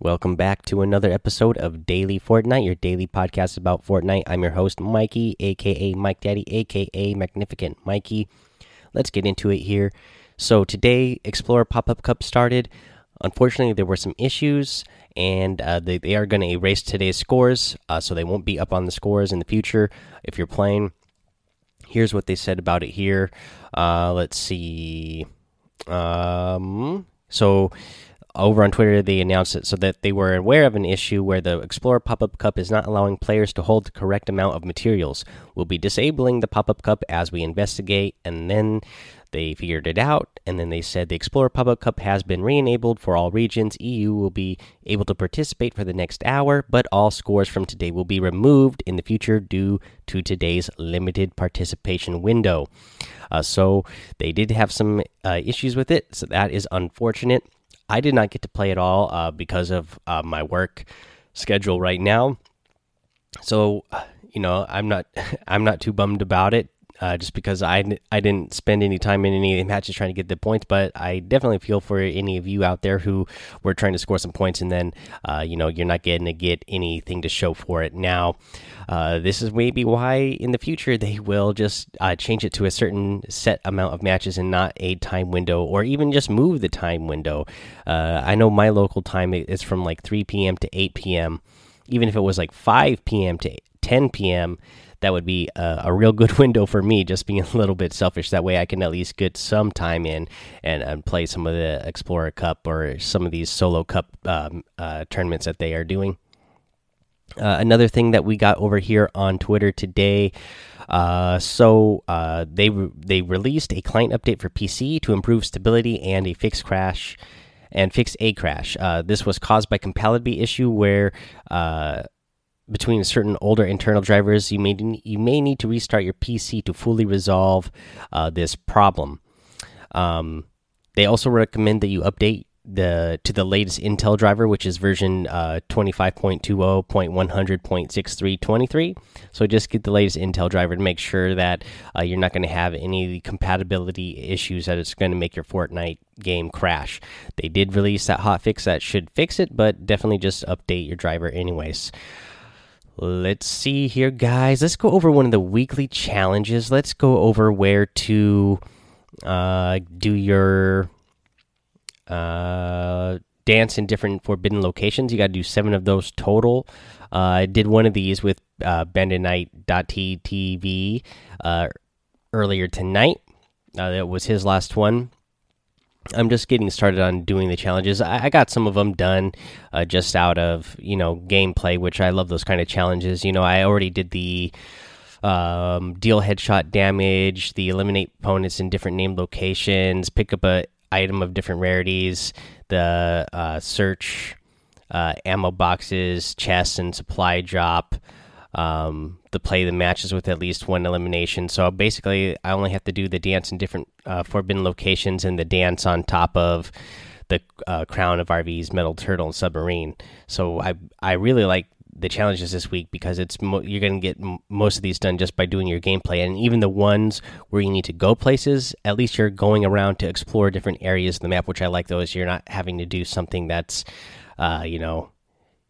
Welcome back to another episode of Daily Fortnite, your daily podcast about Fortnite. I'm your host, Mikey, aka Mike Daddy, aka Magnificent Mikey. Let's get into it here. So, today, Explorer Pop Up Cup started. Unfortunately, there were some issues, and uh, they, they, are going to erase today's scores, uh, so they won't be up on the scores in the future if you're playing. Here's what they said about it here. Uh, let's see. Um, so over on Twitter, they announced it so that they were aware of an issue where the Explorer pop up cup is not allowing players to hold the correct amount of materials. We'll be disabling the pop up cup as we investigate, and then they figured it out. And then they said the Explorer pop up cup has been re enabled for all regions. EU will be able to participate for the next hour, but all scores from today will be removed in the future due to today's limited participation window. Uh, so they did have some uh, issues with it, so that is unfortunate. I did not get to play at all uh, because of uh, my work schedule right now. So, you know, I'm not I'm not too bummed about it. Uh, just because I I didn't spend any time in any of the matches trying to get the points, but I definitely feel for any of you out there who were trying to score some points and then uh, you know you're not getting to get anything to show for it. Now, uh, this is maybe why in the future they will just uh, change it to a certain set amount of matches and not a time window, or even just move the time window. Uh, I know my local time is from like 3 p.m. to 8 p.m. Even if it was like 5 p.m. to 10 p.m that would be a, a, real good window for me. Just being a little bit selfish, that way I can at least get some time in and, and play some of the Explorer Cup or some of these solo cup um, uh, tournaments that they are doing. Uh, another thing that we got over here on Twitter today. Uh, so uh, they re they released a client update for PC to improve stability and a fixed crash and fix a crash. Uh, this was caused by compatibility issue where uh, between certain older internal drivers, you may you may need to restart your PC to fully resolve uh, this problem. Um, they also recommend that you update the to the latest Intel driver, which is version uh, 25.20.100.6323. So just get the latest Intel driver to make sure that uh, you're not going to have any compatibility issues that it's going to make your Fortnite game crash. They did release that hotfix that should fix it, but definitely just update your driver anyways. Let's see here, guys. Let's go over one of the weekly challenges. Let's go over where to uh, do your uh, dance in different forbidden locations. You got to do seven of those total. Uh, I did one of these with uh, BanditKnight.ttv uh, earlier tonight. Uh, that was his last one. I'm just getting started on doing the challenges. I, I got some of them done uh, just out of you know gameplay, which I love those kind of challenges. You know, I already did the um, deal headshot damage, the eliminate opponents in different named locations, pick up a item of different rarities, the uh, search uh, ammo boxes, chests, and supply drop um, to play the matches with at least one elimination. So basically, I only have to do the dance in different uh, forbidden locations and the dance on top of the uh, crown of RV's metal turtle and submarine. So I I really like the challenges this week because it's you're going to get most of these done just by doing your gameplay and even the ones where you need to go places at least you're going around to explore different areas of the map which i like those you're not having to do something that's uh, you know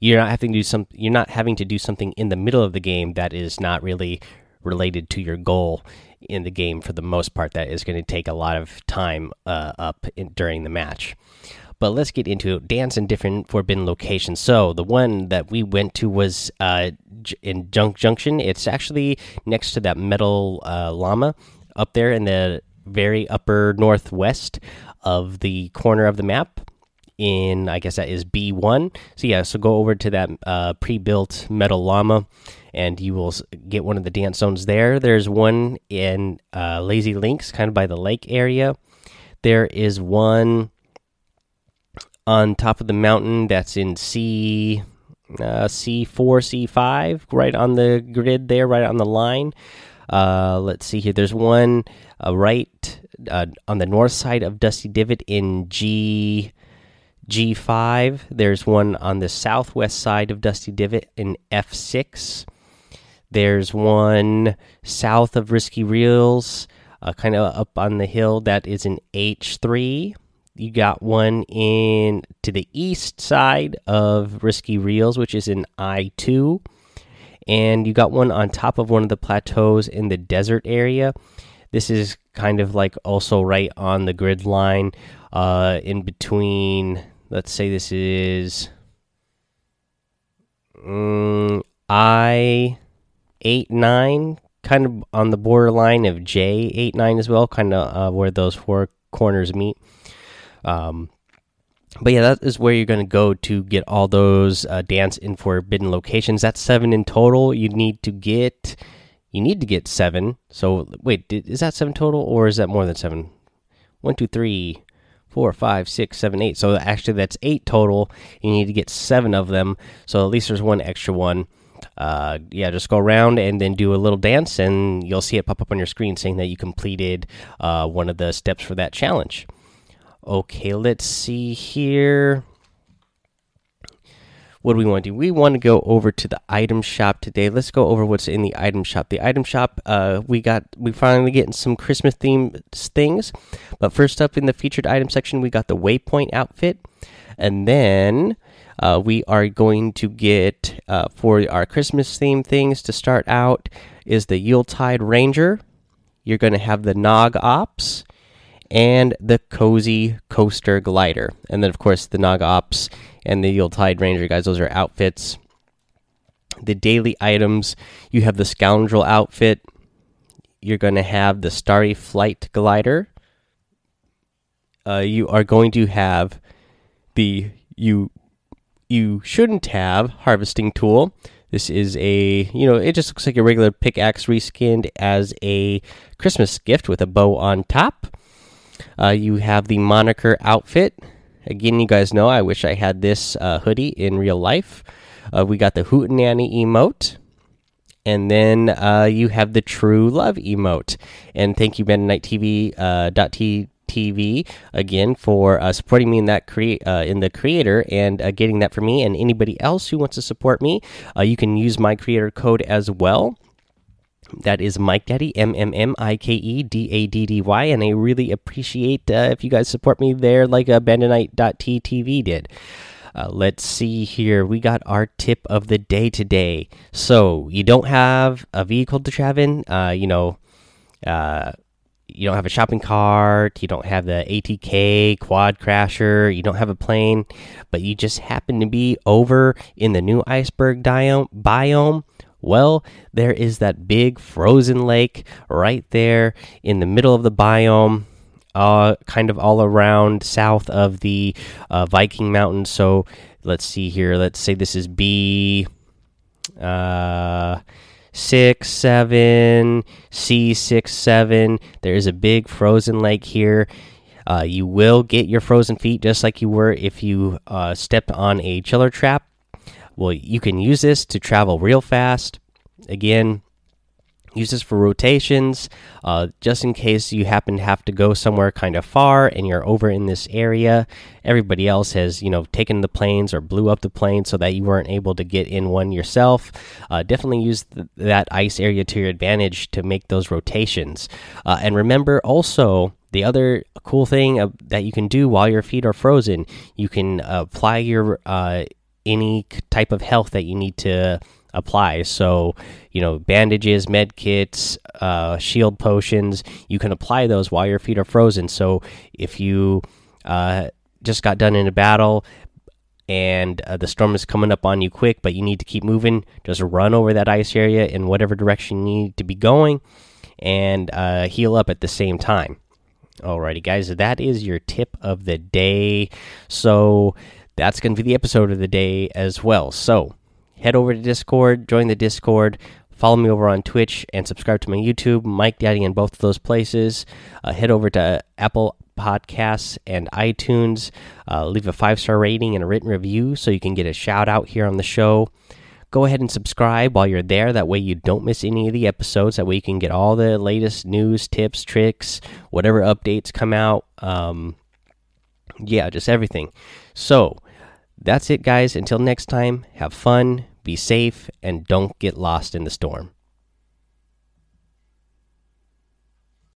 you're not having to do some you're not having to do something in the middle of the game that is not really related to your goal in the game for the most part that is going to take a lot of time uh, up in, during the match. But let's get into dance in different forbidden locations. So the one that we went to was uh, in junk junction. It's actually next to that metal uh, llama up there in the very upper northwest of the corner of the map in I guess that is B1. So yeah, so go over to that uh, pre-built metal llama, and you will get one of the dance zones there. There's one in uh, Lazy Links, kind of by the lake area. There is one on top of the mountain that's in C uh, C4, C5, right on the grid there, right on the line. Uh, let's see here. There's one uh, right uh, on the north side of Dusty Divot in G G5. There's one on the southwest side of Dusty Divot in F6. There's one south of Risky Reels, uh, kind of up on the hill, that is in H3. You got one in to the east side of Risky Reels, which is in I two, and you got one on top of one of the plateaus in the desert area. This is kind of like also right on the grid line, uh, in between. Let's say this is um, I eight nine, kind of on the borderline of J eight nine as well, kind of uh, where those four corners meet. Um, but yeah, that is where you're going to go to get all those uh, dance in forbidden locations. That's seven in total. You need to get you need to get seven. So wait, is that seven total or is that more than seven? One, two, three, four, five, six, seven, eight. So actually, that's eight total. You need to get seven of them. So at least there's one extra one. Uh, yeah, just go around and then do a little dance, and you'll see it pop up on your screen saying that you completed uh, one of the steps for that challenge. Okay, let's see here. What do we want to do? We want to go over to the item shop today. Let's go over what's in the item shop. The item shop, uh, we got we finally getting some Christmas themed things. But first up in the featured item section, we got the Waypoint outfit, and then uh, we are going to get uh, for our Christmas theme things to start out is the Yuletide Ranger. You're going to have the Nog Ops and the Cozy Coaster Glider. And then, of course, the Nog Ops and the Yuletide Ranger, guys. Those are outfits. The daily items you have the Scoundrel outfit. You're going to have the Starry Flight Glider. Uh, you are going to have the you you shouldn't have harvesting tool. This is a, you know, it just looks like a regular pickaxe reskinned as a Christmas gift with a bow on top. Uh, you have the moniker outfit. Again, you guys know I wish I had this uh, hoodie in real life. Uh, we got the Hootenanny emote. And then uh, you have the True Love emote. And thank you, Mennonite TV. TV again for uh, supporting me in that create uh, in the creator and uh, getting that for me and anybody else who wants to support me. Uh, you can use my creator code as well. That is Mike Daddy M M M I K E D A D D Y, and I really appreciate uh, if you guys support me there, like uh, Bandonite.ttv did. Uh, let's see here. We got our tip of the day today. So you don't have a vehicle to travel in. Uh, you know, uh, you don't have a shopping cart. You don't have the ATK quad crasher. You don't have a plane, but you just happen to be over in the new iceberg biome well, there is that big frozen lake right there in the middle of the biome, uh, kind of all around south of the uh, Viking Mountains. So let's see here. Let's say this is B uh, six seven C six seven. There is a big frozen lake here. Uh, you will get your frozen feet just like you were if you uh, stepped on a chiller trap. Well, you can use this to travel real fast. Again, use this for rotations, uh, just in case you happen to have to go somewhere kind of far and you're over in this area. Everybody else has, you know, taken the planes or blew up the plane so that you weren't able to get in one yourself. Uh, definitely use th that ice area to your advantage to make those rotations. Uh, and remember also the other cool thing uh, that you can do while your feet are frozen, you can apply your uh, any type of health that you need to apply. So, you know, bandages, med kits, uh, shield potions, you can apply those while your feet are frozen. So, if you uh, just got done in a battle and uh, the storm is coming up on you quick, but you need to keep moving, just run over that ice area in whatever direction you need to be going and uh, heal up at the same time. Alrighty, guys, that is your tip of the day. So, that's going to be the episode of the day as well. So, head over to Discord, join the Discord, follow me over on Twitch, and subscribe to my YouTube, Mike Daddy, in both of those places. Uh, head over to Apple Podcasts and iTunes. Uh, leave a five star rating and a written review so you can get a shout out here on the show. Go ahead and subscribe while you're there. That way, you don't miss any of the episodes. That way, you can get all the latest news, tips, tricks, whatever updates come out. Um, yeah, just everything. So, that's it, guys. Until next time, have fun, be safe, and don't get lost in the storm.